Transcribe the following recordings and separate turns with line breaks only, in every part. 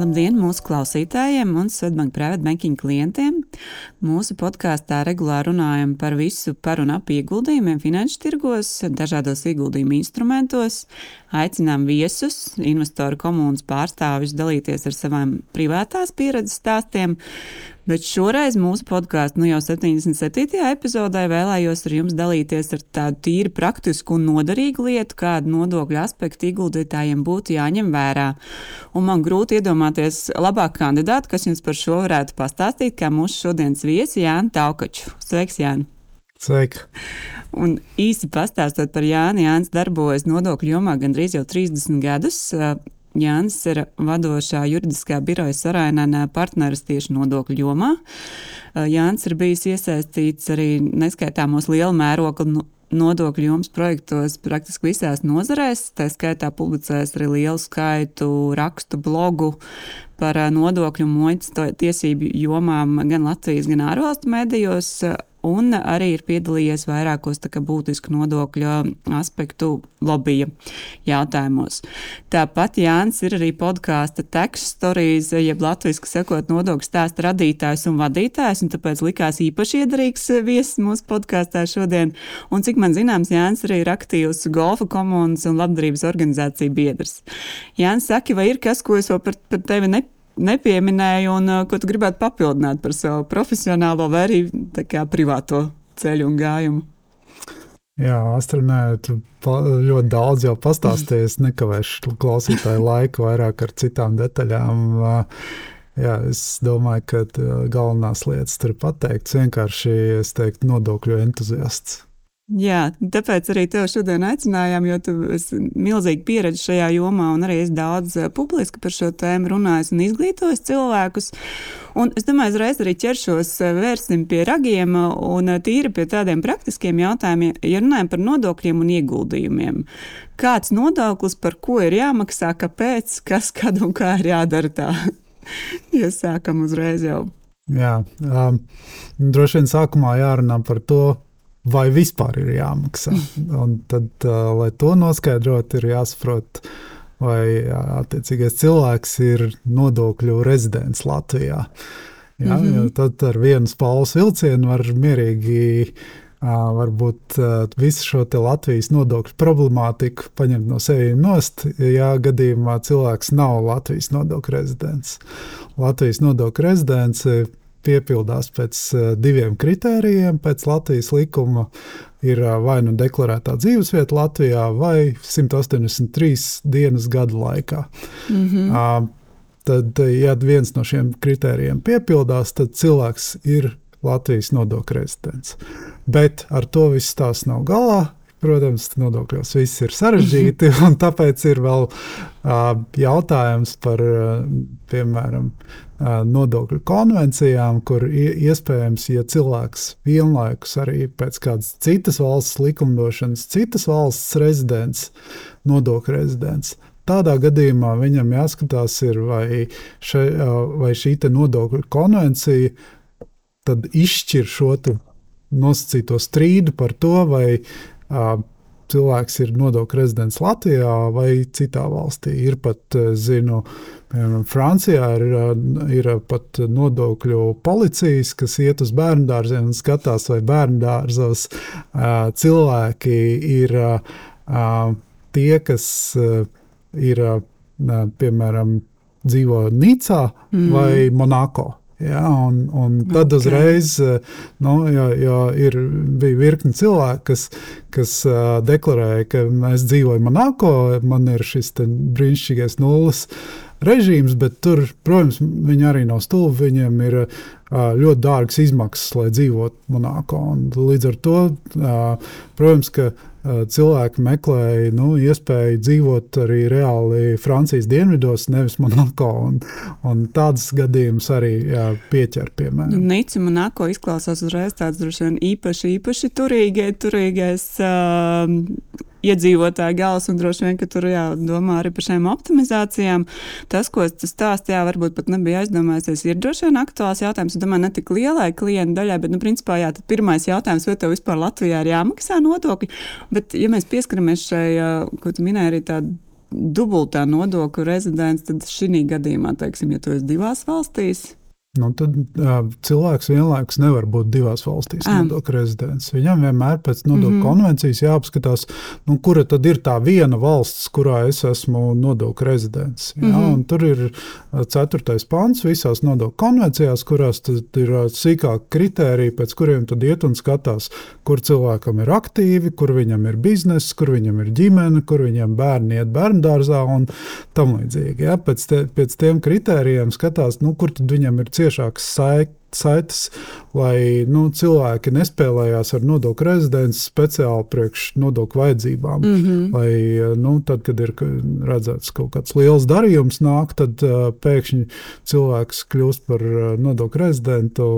Labdien mūsu klausītājiem un Svetbank Private Banking klientiem! Mūsu podkāstā regulāri runājam par visu par un ap ieguldījumiem finanšu tirgos, dažādos ieguldījumu instrumentos, aicinām viesus, investoru komunas pārstāvjus dalīties ar savām privātās pieredzes stāstiem. Bet šoreiz mūsu podkāstu, nu jau 77. epizodē, vēlējos ar jums dalīties ar tādu tīri praktisku un noderīgu lietu, kādu nodokļu aspektu ieguldītājiem būtu jāņem vērā. Un man grūti iedomāties labāku kandidātu, kas jums par šo varētu pastāstīt, kā mūsu šodienas viesi Jānis Taukačs. Sveiks, Jānis!
Sveiki!
Un īsi pastāstot par Jāni, Jānis darbojas nodokļu jomā gandrīz jau 30 gadus. Jānis ir vadošā juridiskā biroja Sarainēnā partneris tieši nodokļu jomā. Jānis ir bijis iesaistīts arī neskaitāmos liela mēroga nodokļu jomas projektos praktiski visās nozarēs. Tā skaitā publicēs arī lielu skaitu rakstu, blogu par nodokļu muitas tiesību jomām gan Latvijas, gan ārvalstu medijos un arī ir piedalījies vairākos būtisku nodokļu aspektu lobija jautājumos. Tāpat Jānis ir arī podkāsta teksts stories, jeb latviešu sakot, nodokļu stāstu radītājs un vadītājs, un tāpēc likās īpaši iederīgs viesis mūsu podkāstā šodien. Un cik man zināms, Jānis arī ir aktīvs golfa komandas un labdarības organizāciju biedrs. Jānis saka, vai ir kas, ko es vēl par, par tevi nepārādīju? Nepieminēju, un uh, ko tu gribētu papildināt par savu profesionālo vai arī privāto ceļu un gājumu?
Jā, Astronē, tu ļoti daudz jau pastāstīji. Es nekavēšu klausītāju laiku vairāk ar citām detaļām. Uh, jā, es domāju, ka uh, galvenās lietas tur pateikts. Vienkārši es teiktu, nodokļu entuziasts.
Jā, tāpēc arī tevi šodien aicinājām, jo tu esi milzīgi pieredzi šajā jomā, un arī es daudz eh, publiski par šo tēmu runāju un izglītoju cilvēkus. Un es domāju, uzreiz arī ķeršos, eh, vērsim pie ragiem un eh, tīri pie tādiem praktiskiem jautājumiem, ja runājam par nodokļiem un ieguldījumiem. Kāds nodoklis, par ko ir jāmaksā, kāpēc, kas, kad un kā ir jādara tā? Iesākam uzreiz jau.
Jā, um, droši vien sākumā jārunā par to, vai vispār ir jāmaksā. Un tad, lai to noskaidrotu, ir jāsaprot, vai attiecīgais cilvēks ir nodokļu rezidents Latvijā. Ja, mm -hmm. Tad ar vienu spāles vilcienu var mierīgi varbūt visu šo Latvijas nodokļu problemātiku paņemt no sevis nost, ja gadījumā cilvēks nav Latvijas nodokļu rezidents. Latvijas nodokļu rezidents piepildās pēc uh, diviem kritērijiem. Pēc Latvijas likuma ir uh, vai nu deklarētā dzīvesvieta Latvijā, vai 183 dienas gada laikā. Mm -hmm. tad, ja viens no šiem kritērijiem piepildās, tad cilvēks ir Latvijas nodokļu rezidents. Bet ar to viss tās nav galā. Protams, nodokļos viss ir sarežģīti, un tāpēc ir vēl uh, jautājums par, uh, piemēram, nodokļu konvencijām, kur iespējams, ja cilvēks vienlaikus arī pēc kādas citas valsts likumdošanas, citas valsts rezidents, nodokļu rezidents, tādā gadījumā viņam jāskatās, ir, vai, še, vai šī nodokļu konvencija izšķir šo nosacīto strīdu par to, vai cilvēks ir nodokļu rezidents Latvijā vai citā valstī. Ir pat, zinu, piemēram, Francijā ir, ir pat nodokļu policijas, kas iet uz bērnu dārziem un skatās, vai bērnu dārzos cilvēki ir tie, kas ir, piemēram, dzīvo Nīcā mm. vai Monako. Ja, un, un tad uzreiz nu, ja, ja ir, bija virkni cilvēki, kas, kas uh, deklarēja, ka mēs dzīvojam Monako, man ir šis brīnišķīgais nulles režīms, bet tur, protams, viņi arī nav stulbi. Viņiem ir uh, ļoti dārgas izmaksas, lai dzīvotu Monako. Līdz ar to, protams, ka cilvēki meklēja nu, iespēju dzīvot arī reāli Francijas dienvidos, nevis Monako. Un, un tādas gadījumus arī jā, pieķer pie manis.
Nīca Monako izklausās uzreiz tāds droši vien īpaši, īpaši turīgie, turīgais. Uh, iedzīvotāju gals, un droši vien, ka tur jādomā arī par šīm optimizācijām. Tas, ko tu stāstīji, jā, varbūt pat nebija aizdomājies, ir droši vien aktuāls jautājums. Es domāju, ne tik lielai klientu daļai, bet, nu, principā, jā, pirmais jautājums, vai tev vispār Latvijā ir jāmaksā nodokļi. Bet, ja mēs pieskaramies šai, ko tu minēji, arī tādu dubultā nodokļu rezidents, tad šī gadījumā, teiksim, ja tu esi divās valstīs,
Nu, tad uh, cilvēks vienlaikus nevar būt divās valstīs nodokļu rezidents. Viņam vienmēr pēc nodokļu mm -hmm. konvencijas jāapskatās, nu, kura tad ir tā viena valsts, kurā es esmu nodokļu rezidents. Ja? Mm -hmm. Tur ir ceturtais pants visās nodokļu konvencijās, kurās ir sīkāk kritēriji, pēc kuriem tad iet un skatās, kur cilvēkam ir aktīvi, kur viņam ir bizness, kur viņam ir ģimene, kur viņam bērni iet bērnu dārzā un tam līdzīgi. Ja? Pēc, te, pēc tiem kritērijiem skatās, nu, kur tad viņam ir ciešākas saites saites, lai nu, cilvēki nespēlējās ar nodokļu rezidents speciāli priekš nodokļu vajadzībām. Mm -hmm. Lai, nu, tad, kad ir redzēts kaut kāds liels darījums, nāk, tad uh, pēkšņi cilvēks kļūst par uh, nodokļu rezidentu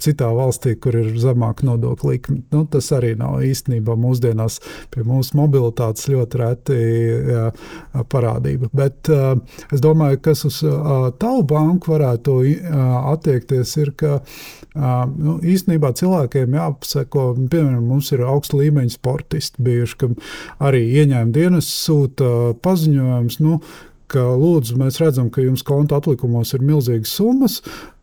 citā valstī, kur ir zemāka nodokļa likme. Nu, tas arī nav īstenībā mūsdienās pie mūsu mobilitātes ļoti reti jā, parādība. Bet uh, es domāju, kas uz uh, tavu banku varētu uh, attiekties, ir, ka nu, īstenībā cilvēkiem jāpasako, piemēram, mums ir augsta līmeņa sportisti bijuši, kam arī ieņēmuma dienas sūta paziņojums. Nu, ka, lūdzu, mēs redzam, ka jums konta atlikumos ir milzīgas summas.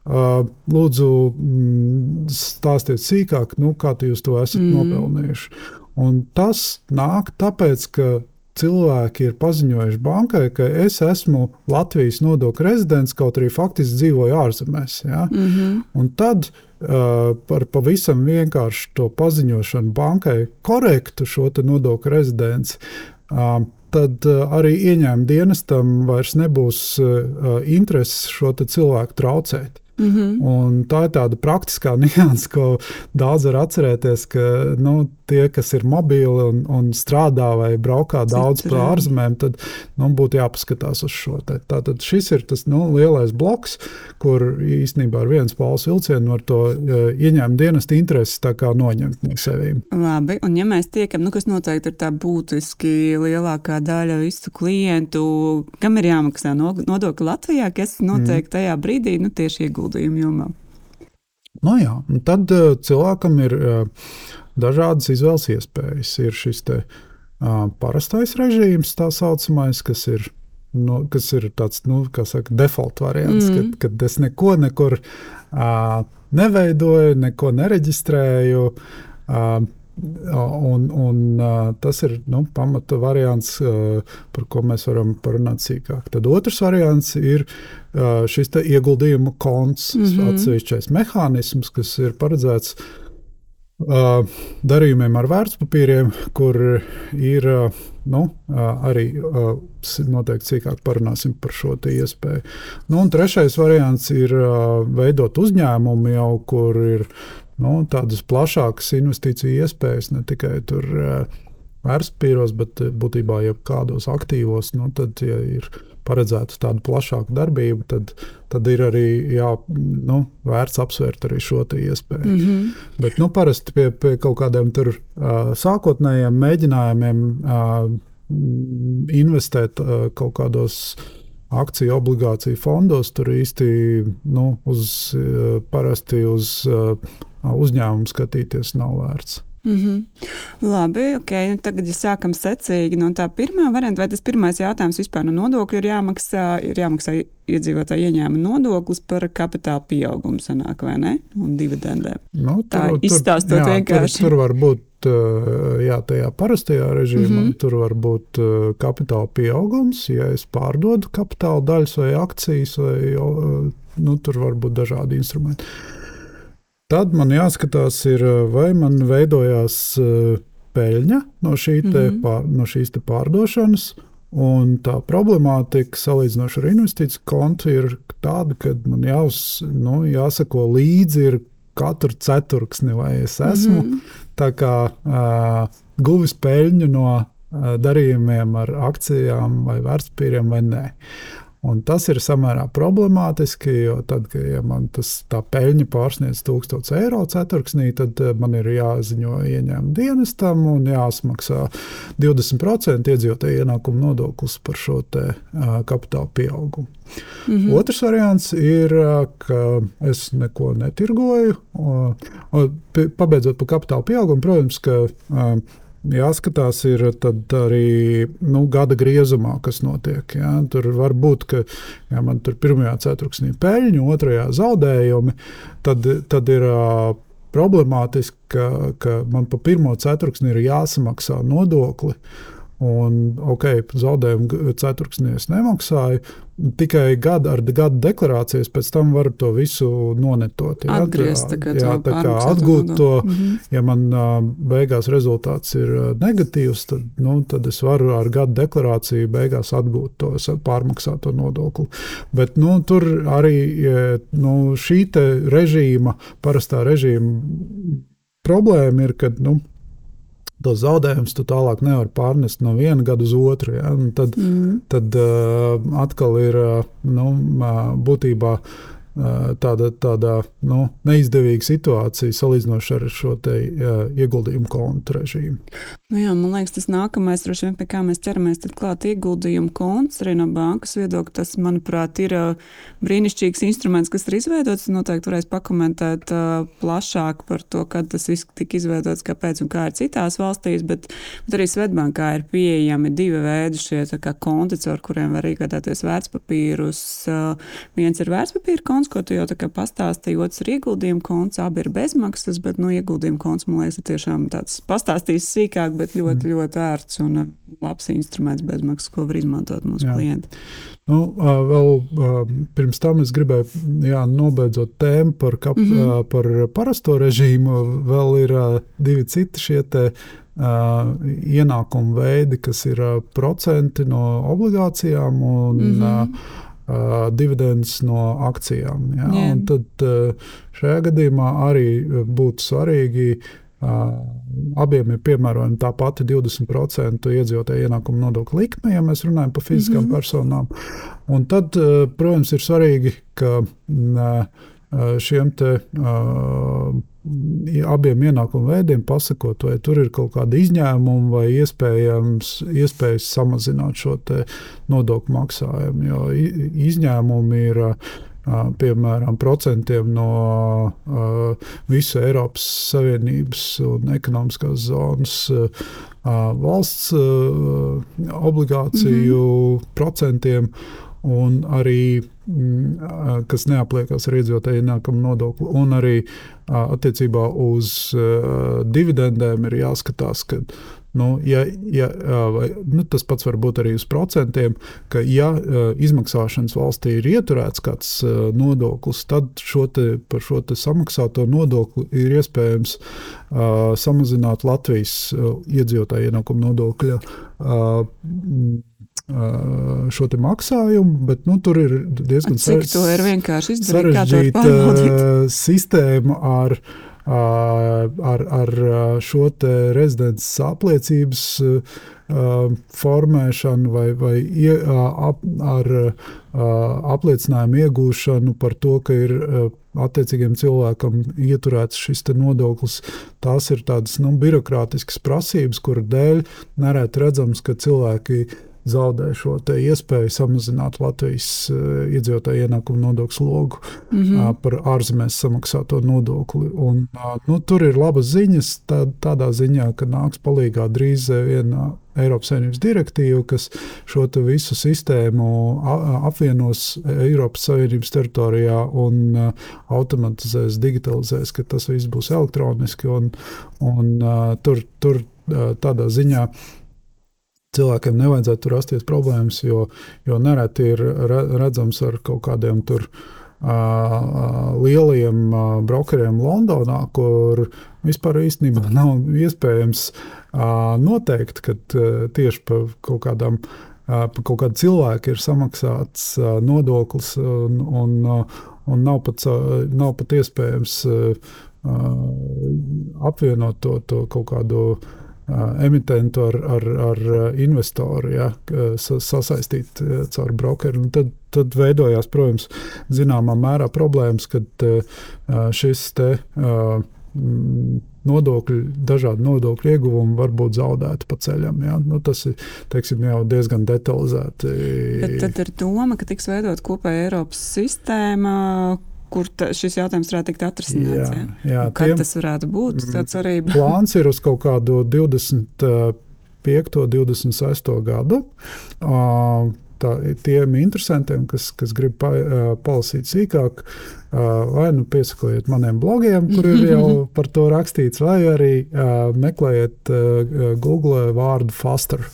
Lūdzu, mm, stāstiet sīkāk, nu, kā jūs to esat mm. nopelnījuši. Un tas nāk tāpēc, ka cilvēki ir paziņojuši bankai, ka es esmu Latvijas nodokļu rezidents, kaut arī faktiski dzīvoju ārzemēs. Ja? Mm -hmm. Un tad uh, par pavisam vienkāršu to paziņošanu bankai, korektu šo nodokļu rezidents. Uh, tad uh, arī ieņēmuma dienestam vairs nebūs uh, intereses šo cilvēku traucēt. Mm -hmm. Tā ir tāda praktiskā nianses, ko daudz var atcerēties, ka nu, tie, kas ir mobili un, un strādā vai braukā daudz pa ārzemēm, tad nu, būtu jāpaskatās uz šo. Te. Tātad šis ir tas nu, lielais bloks, kur īstenībā ar viens pāles vilcienu var to uh, ieņēmuma dienesta intereses noņemt no sevīm.
Labi, un ja mēs tiekam, nu, kas noteikti ir tā būtiski lielākā daļa visu klientu, kam ir jāmaksā nodokļi Latvijā, kas noteikti mm. tajā brīdī nu, tieši ieguldījumu jomā.
Nu jā, tad uh, cilvēkam ir uh, dažādas izvēles iespējas. Ir šis te, uh, parastais režīms, tā saucamais, kas ir. Nu, kas ir tāds nu, saka, default variants, mm. kad, kad es neko nekur uh, neveidoju, neko nereģistrēju. Uh, Un, un, tas ir nu, pamata variants, par ko mēs varam parunāt sīkāk. Tad otrs variants ir šis ieguldījuma konts, mm -hmm. atsevišķais mehānisms, kas ir paredzēts darījumiem ar vērtspapīriem, kur ir nu, arī noteikti sīkāk parunāsim par šo iespēju. Nu, un trešais variants ir veidot uzņēmumu jau, kur ir nu, tādas plašākas investīciju iespējas, ne tikai tur vērtspapīros, bet būtībā jebkādos aktīvos. Nu, tad, ja ir paredzēta tāda plašāka darbība, tad, tad ir arī jā, nu, vērts apsvērt arī šo iespēju. Mm -hmm. Bet nu, parasti pie, pie kaut kādiem tur, uh, sākotnējiem mēģinājumiem uh, investēt uh, kaut kādos akciju obligāciju fondos, tur īsti nu, uz, uh, parasti uz uh, uzņēmumu skatīties nav vērts.
Mm -hmm. Labi, ok. Nu, tagad, ja sākam secīgi no tā pirmā varianta, vai tas pirmais jautājums vispār no nodokļu ir jāmaksā, ir jāmaksā iedzīvotāju ieņēmuma nodoklis par kapitāla pieaugumu, sanāk, vai ne? Un dividendēm.
Nu, tur, tā izstāstot jā, vienkārši. Tur, tur var būt. Jā, tajā parastajā režīmā mm -hmm. tur var būt kapitāla pieaugums, ja es pārdodu kapitāla daļas vai akcijas, vai nu, tur var būt dažādi instrumenti. Tad man jāskatās, ir, vai man veidojās peļņa no, šī mm -hmm. pār, no šīs pārdošanas, Un tā problemātika salīdzinoši ar investīciju kontu ir tāda, ka man jāuz, nu, jāsako līdzi katru ceturksni, vai es esmu mm -hmm. Kā, uh, guvis peļņu no uh, darījumiem ar akcijām vai vērtspapīriem vai nē. Un tas ir samērā problemātiski, jo tad, kad ja man tas peļņa pārsniedz 1000 eiro ceturksnī, tad eh, man ir jāziņo ieņēmuma dienestam un jāsmaksā 20% iedzīvotāju ienākumu nodoklis par šo te, uh, kapitāla pieaugumu. Mm -hmm. Otrs variants ir, ka es neko netirgoju. Un, un, pabeidzot par kapitāla pieaugumu, protams, ka uh, jāskatās ir arī nu, gada griezumā, kas notiek. Ja? Tur var būt, ka ja man tur pirmajā ceturksnī peļņa, otrajā zaudējumi, tad, tad ir problemātiski, ka, ka man pa pirmo ceturksni ir jāsamaksā nodokli. Un, ok, zaudējumu ceturksnī es nemaksāju. Tikai gada ar gada deklarācijas pēc tam var to visu nonetot.
Jā, Atgriezt, tā,
jā, tā kā atgūt to. Mm -hmm. Ja man beigās rezultāts ir negatīvs, tad, nu, tad es varu ar gada deklarāciju beigās atgūt to pārmaksāto nodokli. Bet nu, tur arī nu, šī režīma, parastā režīma problēma ir, ka nu, tos zaudējumus tu tālāk nevari pārnest no viena gada uz otru. Ja? Un tad mm. tad uh, atkal ir uh, nu, būtībā tāda, tāda nu, neizdevīga situācija salīdzinoši ar šo te, uh, ieguldījumu kontu režīmu.
Nu jā, man liekas, tas nākamais, vien, pie kā mēs ķeramies klāt ieguldījumu konts arī no bankas viedokļa. Tas, manuprāt, ir uh, brīnišķīgs instruments, kas ir izveidots. Noteikti varēs pakomentēt uh, plašāk par to, kad tas viss tika izveidots, kāpēc un kā ir citās valstīs. Bet, bet arī Svetbankā ir pieejami divi veidi šie konti, ar kuriem var iegādāties vērtspapīrus. Uh, viens ir vērtspapīra konts konts, ko tu jau pastāstīji, otrs ir ieguldījuma konts, abi ir bezmaksas, bet nu, ieguldījuma konts, man liekas, ir tiešām tāds pastāstījis sīkāk, bet ļoti, mm. ļoti ērts un uh, labs instruments bezmaksas, ko var izmantot mūsu jā. klienti.
Nu, vēl pirms tam es gribēju jā, nobeidzot tēmu par, kap, mm -hmm. par parasto režīmu. Vēl ir divi citi šie te, ienākumu veidi, kas ir procenti no obligācijām un mm -hmm. Uh, uh, dividendus no akcijām. Ja? Yeah. Tad uh, šajā gadījumā arī būtu svarīgi. Uh, abiem ir piemērojama tā pati 20% iedzīvotāju ienākuma nodokļa likme, ja mēs runājam par fiziskām mm -hmm. personām. Un tad, uh, protams, ir svarīgi, ka uh, šiem te, uh, abiem ienākumu veidiem pasakot, vai tur ir kaut kāda izņēmuma vai iespējas samazināt šo nodokļu maksājumu. Jo izņēmumi ir piemēram, procentiem no visu Eiropas Savienības un ekonomiskās zonas valsts obligāciju mm -hmm. procentiem un arī mm, kas neapliekas ar iedzīvotāju ienākumu nodokli, un arī attiecībā uz dividendēm ir jāskatās, ka Nu, ja, ja, vai, nu, tas pats var būt arī uz procentiem, ka, ja izmaksāšanas valstī ir ieturēts kāds nodoklis, tad šo te, par šo samaksāto nodokli ir iespējams uh, samazināt Latvijas iedzīvotāju ienākumu nodokļa. Uh, šo maksājumu, bet nu, tur ir diezgan
sarežģīta
sistēma ar, ar, ar šo rezidents apliecības formēšanu vai, vai ap, ar apliecinājumu iegūšanu par to, ka ir attiecīgiem cilvēkam ieturēts šis nodoklis. Tās ir tādas nu, birokrātiskas prasības, kuru dēļ nereti redzams, ka cilvēki zaudē šo iespēju samazināt Latvijas uh, iedzīvotāju ienākumu nodokļu slogu mm -hmm. par ārzemēs samaksāto nodokli. Un, nu, tur ir labas ziņas tā, tādā ziņā, ka nāks palīdzīgā drīz viena Eiropas Savienības direktīva, kas šo visu sistēmu apvienos Eiropas Savienības teritorijā un automatizēs, digitalizēs, ka tas viss būs elektroniski. Un, un, tur, tur tādā ziņā cilvēkiem nevajadzētu rasties problēmas, jo, jo nereti ir redzams ar kaut kādiem tur. Uh, lieliem uh, brokeriem Londonā, kur vispār īstenībā nav iespējams uh, noteikt, ka tieši par kaut kādām par kaut kādu cilvēku ir samaksāts nodoklis, un, un, un nav, pat, nav pat iespējams apvienot to, to kaut kādu emitentu ar, ar, ar investoru, ja, sasaistīt caur brokeru. Un tad, tad veidojās, protams, zināmā mērā problēmas, kad šis te. Nodokļu, dažādi nodokļu ieguvumi var būt zaudēti pa ceļam. Ja? Nu, tas ir teiksim, jau diezgan detalizēti.
Bet tad ir doma, ka tiks veidot kopēja Eiropas sistēma, kur ta, šis jautājums varētu tikt atrisināts. Jā, jā, Kad tiem, tas varētu būt? Tā cerība.
Plāns ir uz kaut kādu 25. 26. gadu. Tā, tiem interesantiem, kas, kas grib pa, palasīt sīkāk, uh, vai nu piesakojiet maniem blogiem, kur ir jau par to rakstīts, vai arī meklējiet Google vārdu Faster.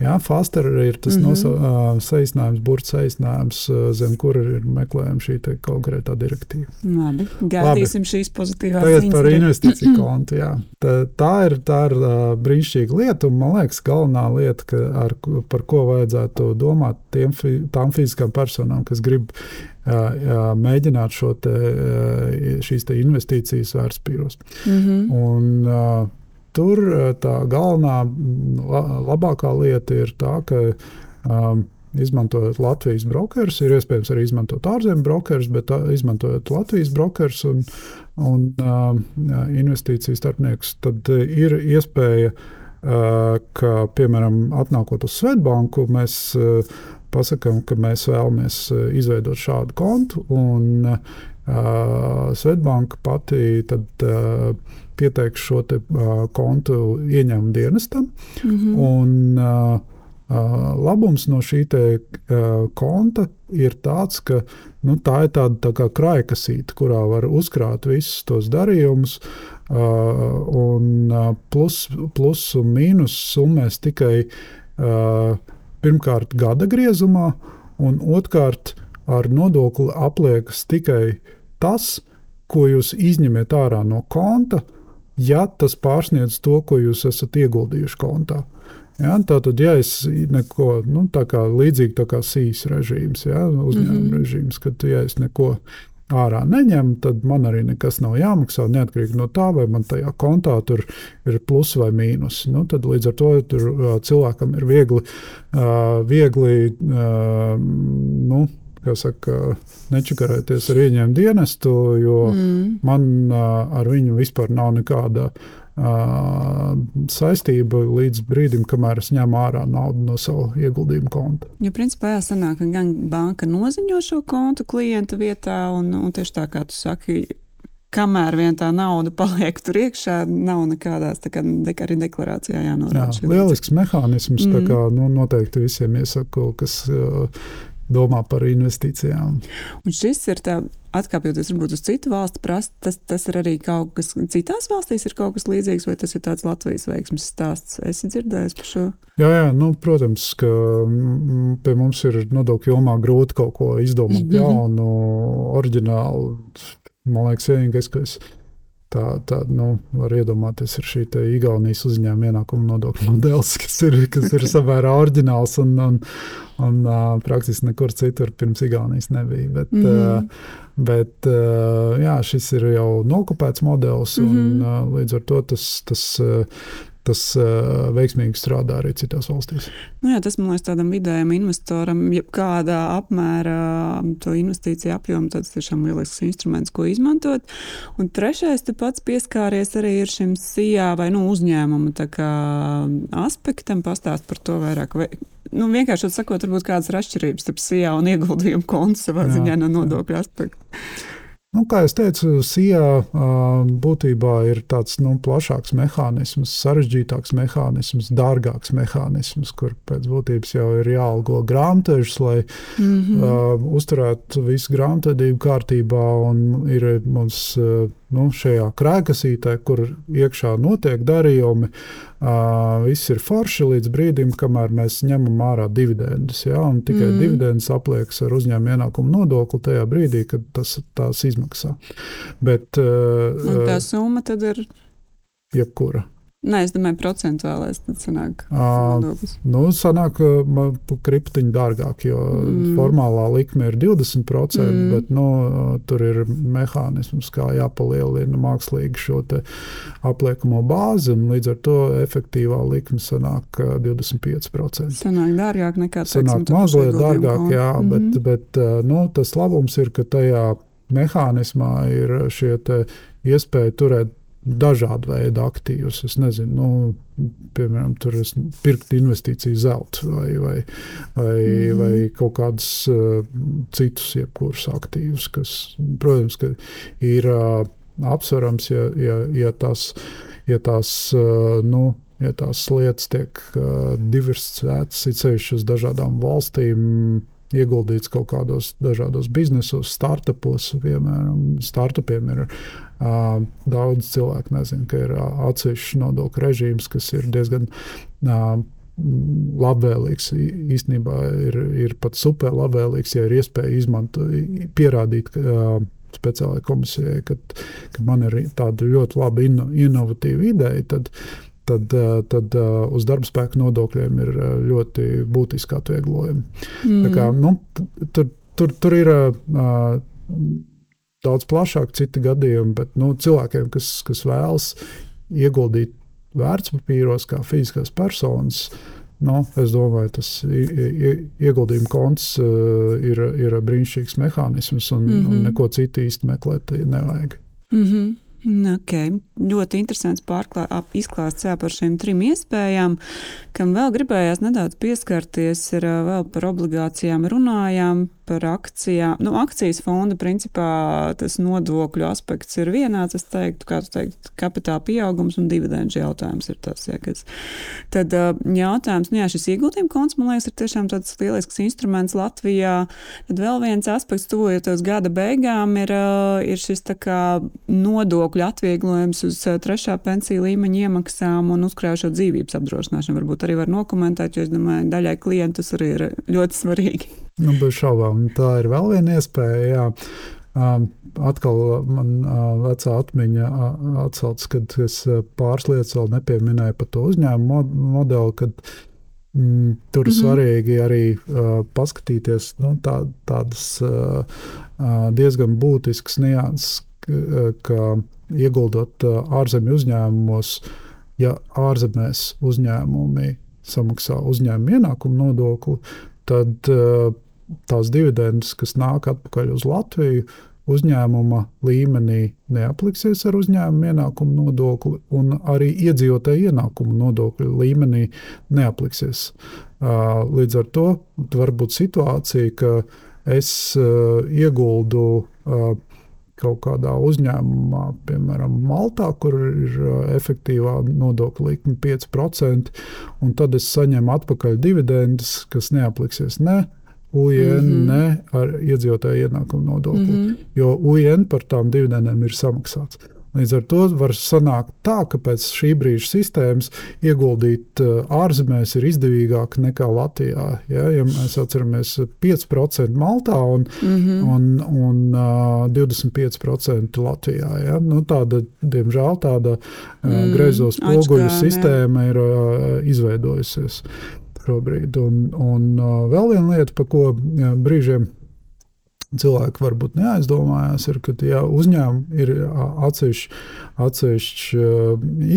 Jā, Faster ir tas mm -hmm. saīsinājums, burbuļs saīsinājums, zem kura ir meklējama šī konkrētā direktīva.
Labi, gaidīsim Labi. šīs pozitīvās
ziņas. Tagad par investīciju kontu. Jā. Tā, tā ir, tā ir brīnišķīga lieta, un man liekas, galvenā lieta, ka, ar, par ko vajadzētu domāt tiem, tām fiziskām personām, kas grib mēģināt šo te, šīs te investīcijas vērtspīros. Mm -hmm. un, Tur tā galvenā, labākā lieta ir tā, ka um, izmantojot Latvijas brokerus, ir iespējams arī izmantot ārzemju brokerus, bet izmantojot Latvijas brokerus un, un uh, investīciju starpniekus, tad ir iespēja, uh, ka, piemēram, atnākot uz Svetbanku, mēs uh, pasakām, ka mēs vēlamies uh, izveidot šādu kontu, un uh, Svetbanka pati tad. Uh, pieteiks šo te, uh, kontu ieņēmumu dienestam. Mm -hmm. un, uh, Uh, labums no šī te, uh, konta ir tāds, ka nu, tā ir tāda tā kā krājkasīte, kurā var uzkrāt visus tos darījumus. Uh, un plus, plus un mīnus summēs tikai uh, pirmkārt gada griezumā, un otrkārt ar nodokli apliekas tikai tas, ko jūs izņemat ārā no konta, ja tas pārsniedz to, ko jūs esat ieguldījuši kontā. Ja, tātad, ja es neko nu, tā kā līdzīgi tā kā sīs režīms, ja, uzņēmuma mm -hmm. režīms, kad ja es neko ārā neņemu, tad man arī nekas nav jāmaksā. Neatkarīgi no tā, vai man tajā kontā tur ir plus vai mīnus. Nu, tad līdz ar to tur, cilvēkam ir viegli, viegli nu, saka, nečakarēties ar ieņēmumu dienestu, jo mm. man ar viņu vispār nav nekāda saistība līdz brīdim, kamēr es ņemu ārā naudu no sava ieguldījuma konta.
Jo principā jāsanāk, ka gan banka noziņo šo kontu klienta vietā, un, un tieši tā kā tu saki, kamēr vien tā nauda paliek tur iekšā, nav nekādās kā, arī deklarācijā jānorāda.
Jā, lielisks mehānisms, mm. tā kā nu, noteikti visiem iesaku, kas domā par investīcijām.
Un šis ir tā, atkāpjoties varbūt uz citu valstu prasa, tas, tas ir arī kaut kas, citās valstīs ir kaut kas līdzīgs, vai tas ir tāds Latvijas veiksmes stāsts? Esi dzirdējis par šo?
Jā, jā nu, protams, ka pie mums ir nodokļu jomā grūti kaut ko izdomāt -hmm. jaunu, oriģinālu. Man liekas, vienīgais, ka es Tā, tā nu, var iedomāties, ir šī Igaunijas uzņēmuma ienākuma nodokļu modelis, kas ir, kas ir samērā oriģināls un, un, un uh, praktiski nekur citur pirms Igaunijas nebija. Bet, mm -hmm. uh, bet uh, jā, šis ir jau nokopēts modelis, mm -hmm. un uh, līdz ar to tas. tas uh, tas uh, veiksmīgi strādā arī citās valstīs.
Nu jā, tas man liekas, tādam vidējam investoram, ja kādā apmērā to investīciju apjomu, tas tiešām lielisks instruments, ko izmantot. Un trešais, pats pieskāries arī šim SIA vai nu, uzņēmuma aspektam, pastāst par to vairāk. Vai, nu, vienkārši sakot, varbūt kādas ir atšķirības starp SIA un ieguldījumu kontu savā ziņā no nodokļu aspekta.
Nu, kā jau teicu, SIA būtībā ir tāds nu, plašāks mehānisms, sarežģītāks mehānisms, dārgāks mehānisms, kur pēc būtības jau ir jāalgo grāmatvežs, lai mm -hmm. uh, uzturētu visu grāmatvedību kārtībā. Ir mums uh, nu, šajā krēkasītē, kur iekšā notiek darījumi, uh, viss ir forši līdz brīdim, kamēr mēs ņemam ārā dividendus. Ja, tikai mm. dividendus apliekas ar uzņēmuma ienākumu nodokli tajā brīdī, kad tas tās izmaksā. Bet,
uh, un tā summa tad ir?
Jebkura.
Nē, es domāju, procentuālais tad sanāk
nodoklis. Uh, nu, sanāk man kriptiņi dārgāk, jo mm. formālā likme ir 20%, mm. bet nu, tur ir mehānisms, kā jāpalielina mākslīgi šo apliekamo bāzi, un līdz ar to efektīvā likme sanāk 25%.
Sanāk dārgāk nekā
tas. Sanāk mazliet dārgāk, jā, mm -hmm. bet, bet nu, tas labums ir, ka tajā mehānismā ir šie iespēja turēt dažādu veidu aktīvus. Es nezinu, nu, piemēram, tur es pirkt investīciju zelta vai, vai, vai, mm. vai kaut kādus uh, citus, jebkurus aktīvus, kas, protams, ka ir uh, apsverams, ja, ja, ja tās, ja tās uh, nu, ja tās lietas tiek uh, diversificētas, it sevišķi uz dažādām valstīm ieguldīts kaut kādos dažādos biznesos, startupos. Piemēram, startupiem ir daudz cilvēku, nezinu, ka ir uh, atsevišķs nodokļu režīms, kas ir diezgan uh, labvēlīgs. Īstenībā ir, ir pat super labvēlīgs, ja ir iespēja izmantot, pierādīt. Uh, Speciālajai komisijai, kad, kad man ir tāda ļoti laba, inno, inovatīva ideja, tad, uh, tad, eh, tad eh, uz darba spēka nodokļiem ir ļoti būtiski atvieglojumi. Mm. Kā, nu, tur, tur, tur ir uh, daudz plašāk citi gadījumi, bet nu, cilvēkiem, kas, kas vēlas ieguldīt vērtspapīros, kā fiziskās personas, Nu, es domāju, tas ieguldījuma konts uh, ir, ir brīnišķīgs mehānisms, un, mm -hmm. un neko citu īsti meklēt nevajag.
Mm -hmm. Okay. Ļoti interesants pārklā, izklāsts jā, par šīm trim iespējām, kam vēl gribējās nedaudz pieskarties, ir vēl par obligācijām runājām, par akcijām. Nu, akcijas fonda principā tas nodokļu aspekts ir vienāds, es teiktu, kā tu teikt, kapitāla pieaugums un dividendžu jautājums ir tas, ja, kas. Tad jautājums, nu jā, šis ieguldījuma konts, man liekas, ir tiešām tāds lielisks instruments Latvijā. Tad vēl viens aspekts, tuvojoties gada beigām, ir, ir šis tā kā nodokļu atvieglojums uz trešā pensiju līmeņa iemaksām un uzkrājušo dzīvības apdrošināšanu. Varbūt arī var nokomentēt, jo es domāju, daļai klientus arī ir ļoti svarīgi.
Nu, bez šaubām, tā ir vēl viena iespēja. Jā. Um, atkal man uh, vecā atmiņa uh, atsaucas, kad es pāris lietas vēl nepieminēju par to uzņēmumu modeli, kad mm, tur mm -hmm. svarīgi arī uh, paskatīties nu, tā, tādas uh, diezgan būtiskas nianses, ka, ka ieguldot uh, ārzemju uzņēmumos, ja ārzemēs uzņēmumi samaksā uzņēmuma ienākumu nodokli, tad uh, tās dividendes, kas nāk atpakaļ uz Latviju, uzņēmuma līmenī neapliksies ar uzņēmuma ienākumu nodokli, un arī iedzīvotāju ienākumu nodokļu līmenī neapliksies. Līdz ar to var būt situācija, ka es ieguldu kaut kādā uzņēmumā, piemēram, Maltā, kur ir efektīvā nodokļa likme 5%, un tad es saņemu atpakaļ dividendes, kas neapliksies ne UIN, mm -hmm. ne ar iedzīvotāju ienākumu nodokli. Mm -hmm. Jo UIN par tām dividendēm ir samaksāts. Līdz ar to var sanākt tā, ka pēc šī brīža sistēmas ieguldīt uh, ārzemēs ir izdevīgāk nekā Latvijā. Ja, ja mēs atceramies 5% Maltā un, mm -hmm. un, un uh, 25% Latvijā. Ja. Nu, tāda, diemžēl tāda uh, mm, greizo spoguļu sistēma ir uh, izveidojusies šobrīd. Un, un uh, vēl viena lieta, par ko jā, brīžiem cilvēki varbūt neaizdomājās, ir, ka ja uzņēmumi ir atsevišķi atsevišķi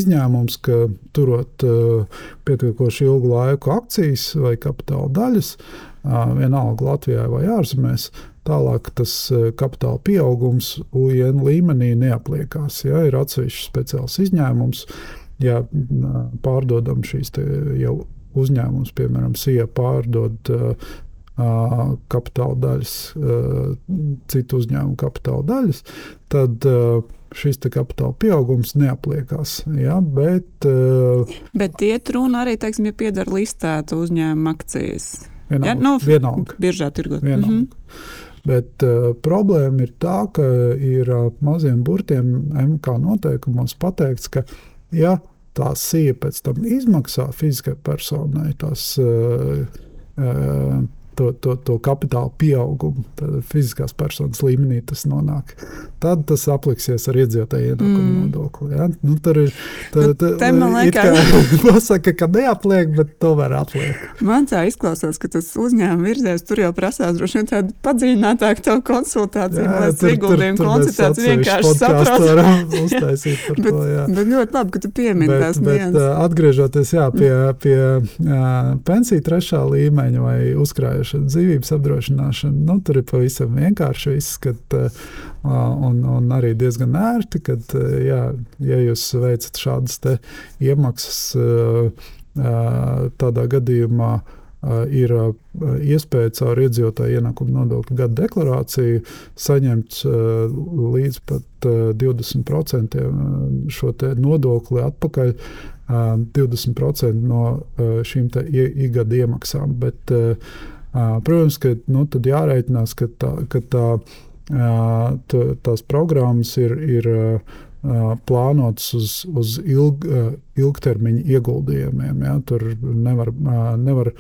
izņēmums, ka turot pietiekoši ilgu laiku akcijas vai kapitāla daļas, vienalga Latvijā vai ārzemēs, tālāk tas kapitāla pieaugums UN līmenī neapliekās. Ja, ir atsevišķs speciāls izņēmums, ja pārdodam šīs jau uzņēmums, piemēram, SIA pārdod kapitāla daļas, citu uzņēmumu kapitāla daļas, tad šis kapitāla pieaugums neapliekās. Ja, bet,
bet iet runa arī, teiksim, ja piedara listēta uzņēmuma akcijas.
Vienalga, ja, nu, vienalga.
Biržā tirgot.
Vienalga. Mm -hmm. Bet uh, problēma ir tā, ka ir uh, maziem burtiem MK noteikumos pateikts, ka ja tā sīja pēc tam izmaksā fiziskai personai tās uh, uh, to, to, to kapitāla pieaugumu, tad fiziskās personas līmenī tas nonāk. Tad tas apliksies ar iedzīvotāju ienākumu mm. nodokli. Ja? Nu, tur ir tā līnija, ka neapliek, bet tomēr atliek.
Man tā izklausās, ka tas uzņēmuma virziens tur jau prasās droši vien tādu padziļinātāku konsultāciju, lai tas ieguldījumu koncentrāciju vienkārši saprastu. bet, to, jā. bet ļoti labi, ka tu piemini tās
lietas. Atgriežoties jā, pie, pie uh, pensiju trešā līmeņa vai uzkrājuma apdrošināšana, dzīvības apdrošināšana. Nu, tur ir pavisam vienkārši viss, kad, un, un arī diezgan ērti, kad, jā, ja jūs veicat šādas iemaksas, tādā gadījumā ir iespēja caur iedzīvotāju ienākumu nodokļu gada deklarāciju saņemt līdz pat 20% šo nodokli atpakaļ. 20% no šīm ikgada iemaksām. Bet, Protams, ka nu, tad jārēķinās, ka, tā, ka tā, tā, tās programmas ir, ir plānotas uz, uz ilg, ilgtermiņa ieguldījumiem. Ja? Tur nevar, nevar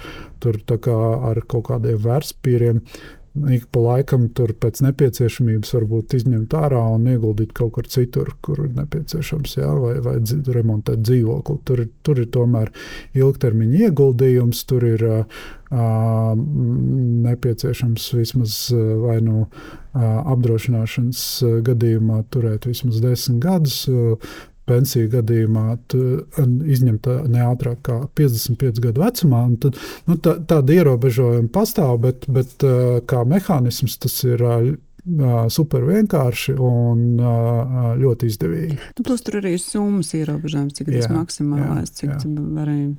tur ar kaut kādiem vērtspīriem ik pa laikam tur pēc nepieciešamības varbūt izņemt ārā un ieguldīt kaut kur citur, kur ir nepieciešams, jā, vai, vai remontēt dzīvokli. Tur, tur ir tomēr ilgtermiņa ieguldījums, tur ir uh, nepieciešams vismaz vai nu uh, apdrošināšanas gadījumā turēt vismaz desmit gadus. Pensiju gadījumā izņemta ne ātrāk kā 55 gadu vecumā. Tad, nu, tā, tāda ierobežojuma pastāv, bet, bet kā mehānisms tas ir super vienkārši un ļoti izdevīgi.
Nu, plus tur arī summas ierobežojums, cik tas maksimālais, cik varēja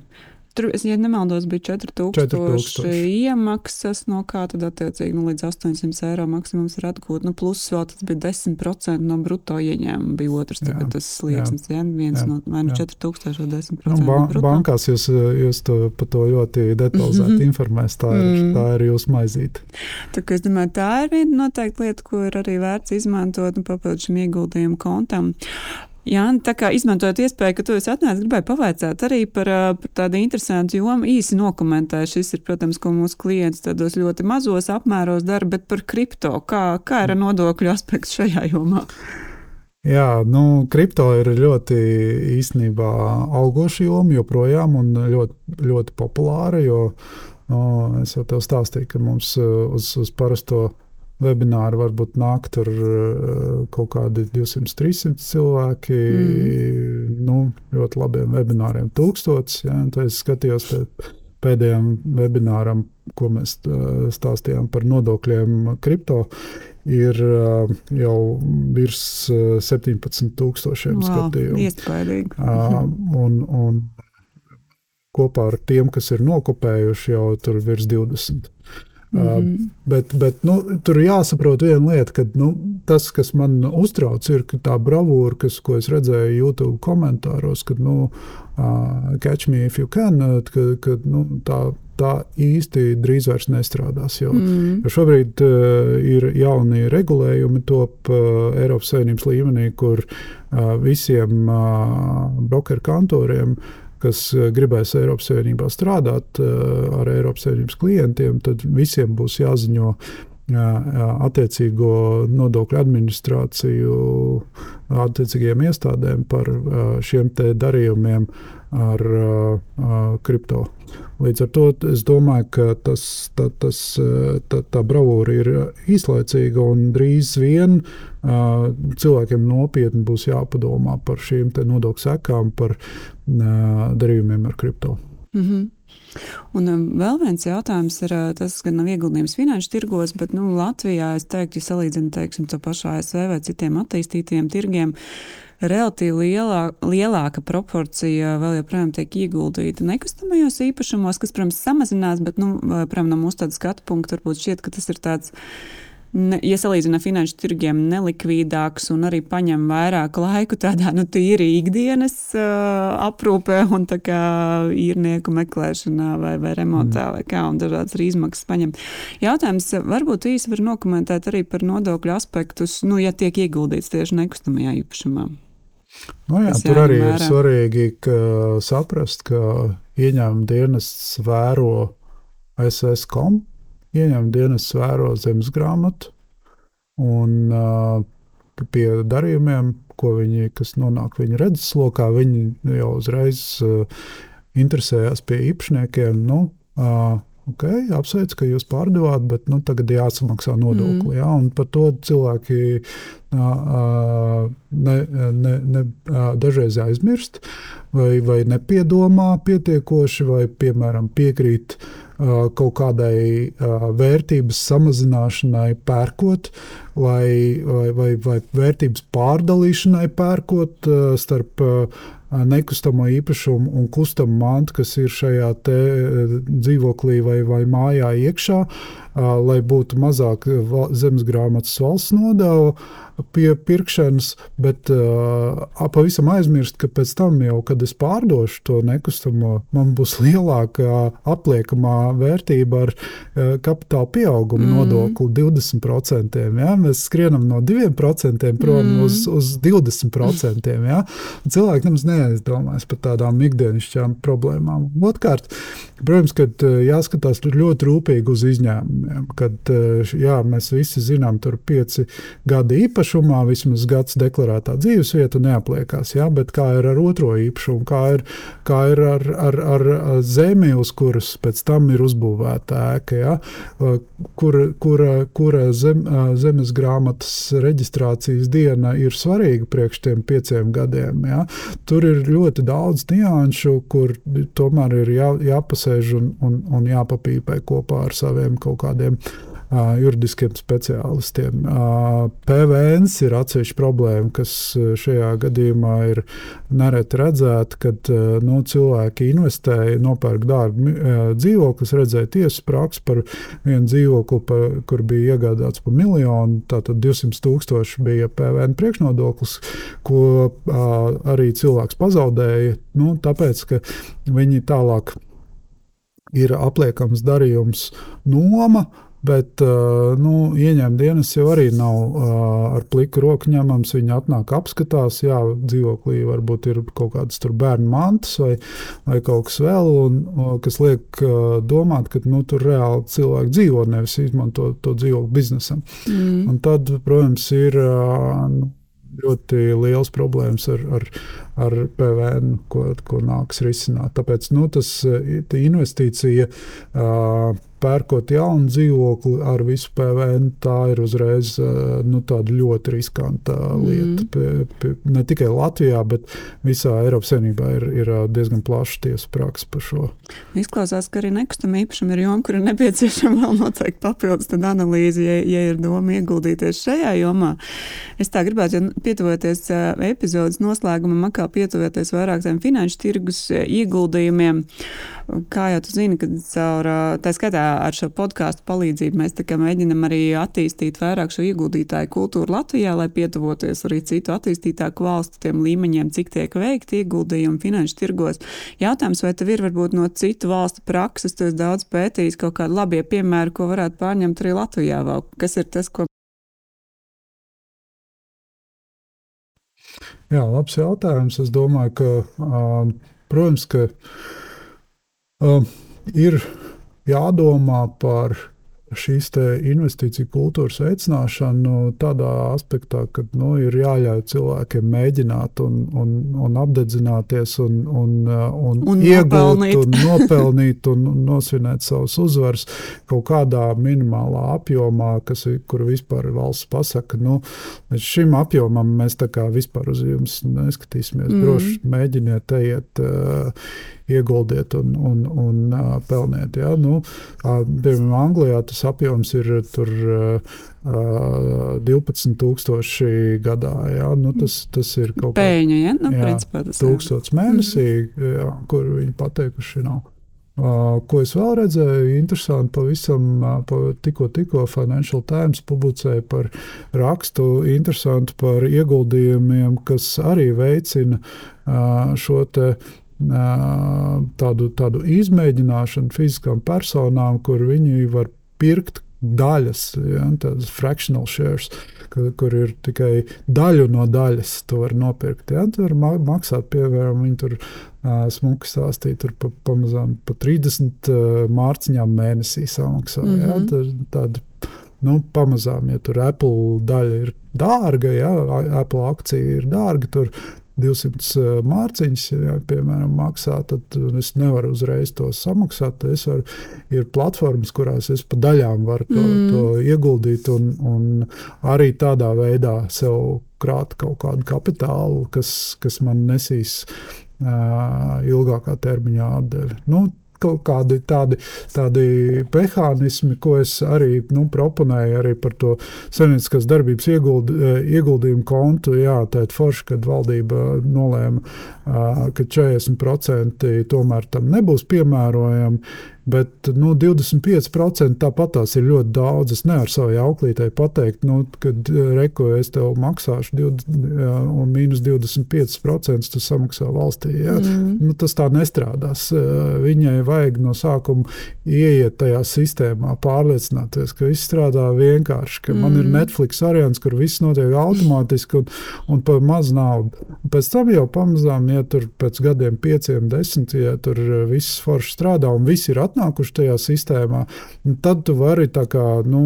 Tur, es ja nemaldos, bija 4000 iemaksas, no kā tad attiecīgi nu, līdz 800 eiro maksimums ir atgūt. Nu, plus vēl tas bija 10% no brutto ieņēmuma. Bija otrs jā, tas slieksnis, ja viens jā, no vai nu 4000 vai 10%. Nu, ba
no bankās jūs, jūs to, par to ļoti detalizēti mm -hmm. informēs. Tā ir, mm. tā ir jūsu maizīte.
Tā, es domāju, tā ir viena noteikti lieta, ko ir arī vērts izmantot nu, papildus šim ieguldījumu kontam. Jā, tā kā izmantojot iespēju, ka tu esi atnācis, gribēju pavaicāt arī par, par tādu interesantu jomu. Īsi nokomentēju, šis ir, protams, ko mūsu klients tādos ļoti mazos apmēros dara, bet par kripto. Kā, kā ir nodokļu aspekts šajā jomā?
Jā, nu, kripto ir ļoti īstenībā augoša joma joprojām un ļoti, ļoti populāra, jo nu, es jau tev stāstīju, ka mums uz, uz parasto webināri varbūt nāk tur eh, kaut kādi 200, 300 cilvēki. Mm. Nu, ļoti labiem webināriem, tūkstotis. Ja, es skatījos pēdējiem webināram, ko mēs eh, stāstījām par nodokļiem kripto. Ir uh, jau virs uh, 17,000 wow, skatījumu.
Iespaidīgi. uh,
un, un kopā ar tiem, kas ir nokopējuši, jau tur virs 20. Mm -hmm. uh, bet bet nu, tur jāsaprot viena lieta, ka nu, tas, kas man uztrauc, ir tā bravūra, kas, ko es redzēju YouTube komentāros, kad nu, uh, catch me if you can, ka, ka nu, tā, tā īsti drīz vairs nestrādās. Jo, mm. jo šobrīd uh, ir jauni regulējumi top uh, Eiropas Savienības līmenī, kur uh, visiem uh, brokeru kantoriem uh, kas eh, gribēs Eiropas Savienībā strādāt eh, ar Eiropas Savienības klientiem, tad visiem būs jāziņo attiecīgo nodokļu administrāciju, attiecīgiem iestādēm par šiem darījumiem ar kripto. Līdz ar to es domāju, ka tas, tā, tas, tā, tā bravūra ir īslaicīga un drīz vien cilvēkiem nopietni būs jāpadomā par šīm nodokļu sekām, par darījumiem ar kripto.
Mm -hmm. Un um, vēl viens jautājums ir tas, ka nav ieguldījums finanšu tirgos, bet nu, Latvijā, es teiktu, ja salīdzinu teiksim, to pašu ASV vai citiem attīstītiem tirgiem, uh, relatīvi lielā, lielāka proporcija vēl joprojām tiek ieguldīta nekustamajos īpašumos, kas, protams, samazinās, bet, nu, protams, no mūsu skatu punkta varbūt šķiet, ka tas ir tāds. Ne, ja salīdzina finanšu tirgiem, nelikvidāks un arī paņem vairāk laika tādā nu, tīri ikdienas uh, aprūpē un īrnieku meklēšanā vai, vai remontā, mm. vai kā, un dažādas arī izmaksas paņem. Jautājums varbūt īsi var nokomentēt arī par nodokļu aspektus, nu, ja tiek ieguldīts tieši nekustamajā īpašumā.
Nu jā, tur arī vērā. ir svarīgi ka saprast, ka ieņēmuma dienests vēro SSCOM ieņem dienas vēro zemes grāmatu un uh, pie darījumiem, ko viņi, kas nonāk viņa redzeslokā, viņi jau uzreiz uh, interesējās pie īpašniekiem. Nu, uh, Ok, apsveicu, ka jūs pārdevāt, bet nu, tagad jāsamaksā nodokli. Mm. Ja, par to cilvēki ne, ne, ne, dažreiz aizmirst, vai, vai nepiedomā pietiekoši, vai piemēram piekrīt kaut kādai vērtības samazināšanai, pērkot, vai, vai, vai, vai vērtības pārdalīšanai, pērkot starp nekustamo īpašumu un kustamu mantu, kas ir šajā dzīvoklī vai, vai mājā iekšā, lai būtu mazāk zemes grāmatas valsts nodeva pie pirkšanas, bet pavisam aizmirst, ka pēc tam, jau, kad es pārdošu to nekustamo, man būs lielākā apliekamā vērtība ar kapitāla pieauguma mm. nodokli 20%. Ja? Mēs skrienam no 2% prom mm. uz, uz 20%. Ja? Cilvēki nemaz neaizdomājas par tādām ikdienišķām problēmām. Otkārt, protams, ka jāskatās ļoti rūpīgi uz izņēmumiem. Kad eh, jā, mēs visi zinām, tur pieci gadi īpašumā, vismaz gads deklarētā dzīvesvieta neapliekās. Jā, bet kā ir ar otro īpašumu, kā ir, kā ir ar, ar, ar zemi, uz kuras pēc tam ir uzbūvēta ēka, jā, kura, kura, kura zem, zemes grāmatas reģistrācijas diena ir svarīga priekš tiem pieciem gadiem. Jā. Tur ir ļoti daudz nianšu, kur tomēr ir jā, jāpasēž un, un, un jāpapīpē kopā ar saviem kaut kādiem uh, juridiskiem speciālistiem. Uh, PVN ir atsevišķa problēma, kas šajā gadījumā ir nereti redzēta, kad uh, nu, cilvēki investē, nopērk dārgu uh, dzīvokli. Es redzēju tiesas praksi par vienu dzīvokli, pa, kur bija iegādāts par miljonu, tātad 200 tūkstoši bija PVN priekšnodoklis, ko uh, arī cilvēks pazaudēja, nu, tāpēc, ka viņi tālāk ir apliekams darījums noma. Bet nu, ieņēmuma dienas jau arī nav ar pliku roku ņemams. Viņi atnāk, apskatās, jā, dzīvoklī varbūt ir kaut kādas bērnu mantas vai, vai kaut kas vēl, un, kas liek domāt, ka nu, tur reāli cilvēki dzīvo, nevis izmanto to dzīvokli biznesam. Mm. Un tad, protams, ir. Uh, ļoti liels problēmas ar, ar, ar PVN, ko, ko nāks risināt. Tāpēc nu, tas investīcija. Uh, pērkot jaunu dzīvokli ar visu PVN, tā ir uzreiz nu, ļoti riskanta lieta. Mm. Pie, pie, ne tikai Latvijā, bet visā Eiropas Savienībā ir, ir diezgan plaša tiesa praksa par šo.
Izklausās, ka arī nekustamā īpašuma ir joma, kur ir nepieciešama vēl noteikti papildus analīze, ja, ja ir doma ieguldīties šajā jomā. Es tā gribētu, ja pietuvoties epizodes noslēgumam, kā pietuvoties vairāk tiem finanšu tirgus ieguldījumiem. Kā jau tu zini, kad caur tā skaitā ar šo podkāstu palīdzību mēs mēģinam arī attīstīt vairāk šo ieguldītāju kultūru Latvijā, lai pietuvoties arī citu attīstītāku valstu tiem līmeņiem, cik tiek veikti ieguldījumi finanšu tirgos. Jautājums, vai tev ir varbūt no citu valstu prakses, tu esi daudz pētījis kaut kādi labie piemēri, ko varētu pārņemt arī Latvijā vēl? Kas ir tas, ko
Jā, labs jautājums. Es domāju, ka, uh, protams, ka uh, ir jādomā par šīs investīciju kultūras veicināšanu tādā aspektā, ka nu, ir jāļauj cilvēkiem mēģināt un, un, un apdedzināties un, un, un, un iegūt, nopelnīt. un nopelnīt un nosvinēt savus uzvaras kaut kādā minimālā apjomā, kas, kur vispār valsts pasaka, nu, līdz šim apjomam mēs tā kā vispār uz jums neskatīsimies. Mm. Droši mēģiniet ejiet. Uh, ieguldiet un, un, un uh, pelniet. Ja? Nu, uh, piemēram, Anglijā tas apjoms ir tur, uh, 12,000 gadā. Ja? Nu, tas, tas ir kaut
kāds pēļņa, ja? nu, jā, principā,
tūkstots mēnesī, mm. jā, kur viņi pateikuši nav. Uh, ko es vēl redzēju, interesanti, pavisam uh, tikko, tikko Financial Times publicēja par rakstu, interesanti par ieguldījumiem, kas arī veicina uh, šo te tādu, tādu izmēģināšanu fiziskām personām, kur viņi var pirkt daļas, ja, tādas fractional shares, kur ir tikai daļu no daļas, to var nopirkt. Ja? Tur var maksāt, piemēram, viņi tur uh, smuki stāstīja, tur pa, pamazām pa 30 uh, mārciņām mēnesī samaksā. Mm -hmm. ja? Mhm. Tad, tāda, nu, pamazām, ja tur Apple daļa ir dārga, ja Apple akcija ir dārga, tur 200 eh, mārciņas, ja, piemēram, maksā, tad es nevaru uzreiz to samaksāt. Es varu, ir platformas, kurās es pa daļām varu to, mm. to ieguldīt un, un arī tādā veidā sev krāt kaut kādu kapitālu, kas, kas man nesīs uh, ilgākā termiņā atdevi. Nu, kaut kādi tādi, tādi mehānismi, ko es arī nu, proponēju arī par to saimnieciskās darbības ieguld, ieguldījumu kontu. Jā, tā ir forši, kad valdība nolēma, ka 40% tomēr tam nebūs piemērojami. Bet nu, 25% tāpat tās ir ļoti daudz. Es nevaru savai auklītei pateikt, nu, ka reko es tev maksāšu 20, un mīnus 25% tu samaksā valstī. Ja? Mm. Nu, tas tā nestrādās. Viņai vajag no sākuma ieiet tajā sistēmā, pārliecināties, ka viss strādā vienkārši, ka mm. man ir mm. Netflix variants, kur viss notiek automātiski un, un par maz naudu. Pēc tam jau pamazām, ja tur pēc gadiem, pieciem, desmit, ja tur viss forši strādā un viss ir atnākuši tajā sistēmā, tad tu vari kā, nu,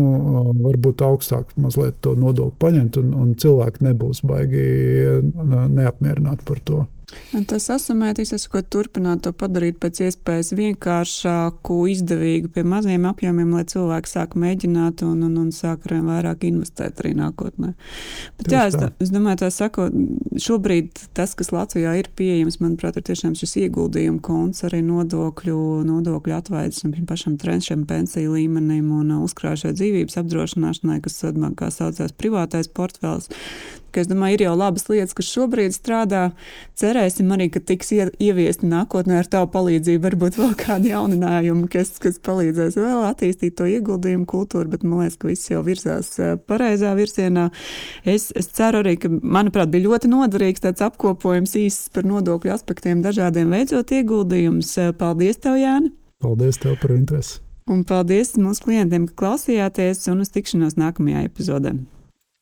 varbūt augstāk mazliet to nodokli paņemt, un, un cilvēki nebūs baigi neapmierināti par to.
Un tas asumētīsies, ko turpināt to padarīt pēc iespējas vienkāršāku, izdevīgu pie maziem apjomiem, lai cilvēki sāk mēģināt un, un, un sāk arī vairāk investēt arī nākotnē. Bet, jā, es, es domāju, tā sakot, šobrīd tas, kas Latvijā ir pieejams, manuprāt, ir tiešām šis ieguldījumu konts arī nodokļu, nodokļu atvaides un pašam trešajam pensiju līmenim un uzkrājušai dzīvības apdrošināšanai, kas, kā saucās, privātais portfels ka es domāju, ir jau labas lietas, kas šobrīd strādā. Cerēsim arī, ka tiks ieviesti nākotnē ar tavu palīdzību, varbūt vēl kādi jauninājumi, kas, kas palīdzēs vēl attīstīt to ieguldījumu kultūru, bet man liekas, ka viss jau virzās pareizā virzienā. Es, es ceru arī, ka, manuprāt, bija ļoti noderīgs tāds apkopojums īsts par nodokļu aspektiem dažādiem veicot ieguldījumus. Paldies tev, Jāni!
Paldies tev par interesi!
Un paldies mūsu klientiem, ka klausījāties un uz tikšanos nākamajā epizodē.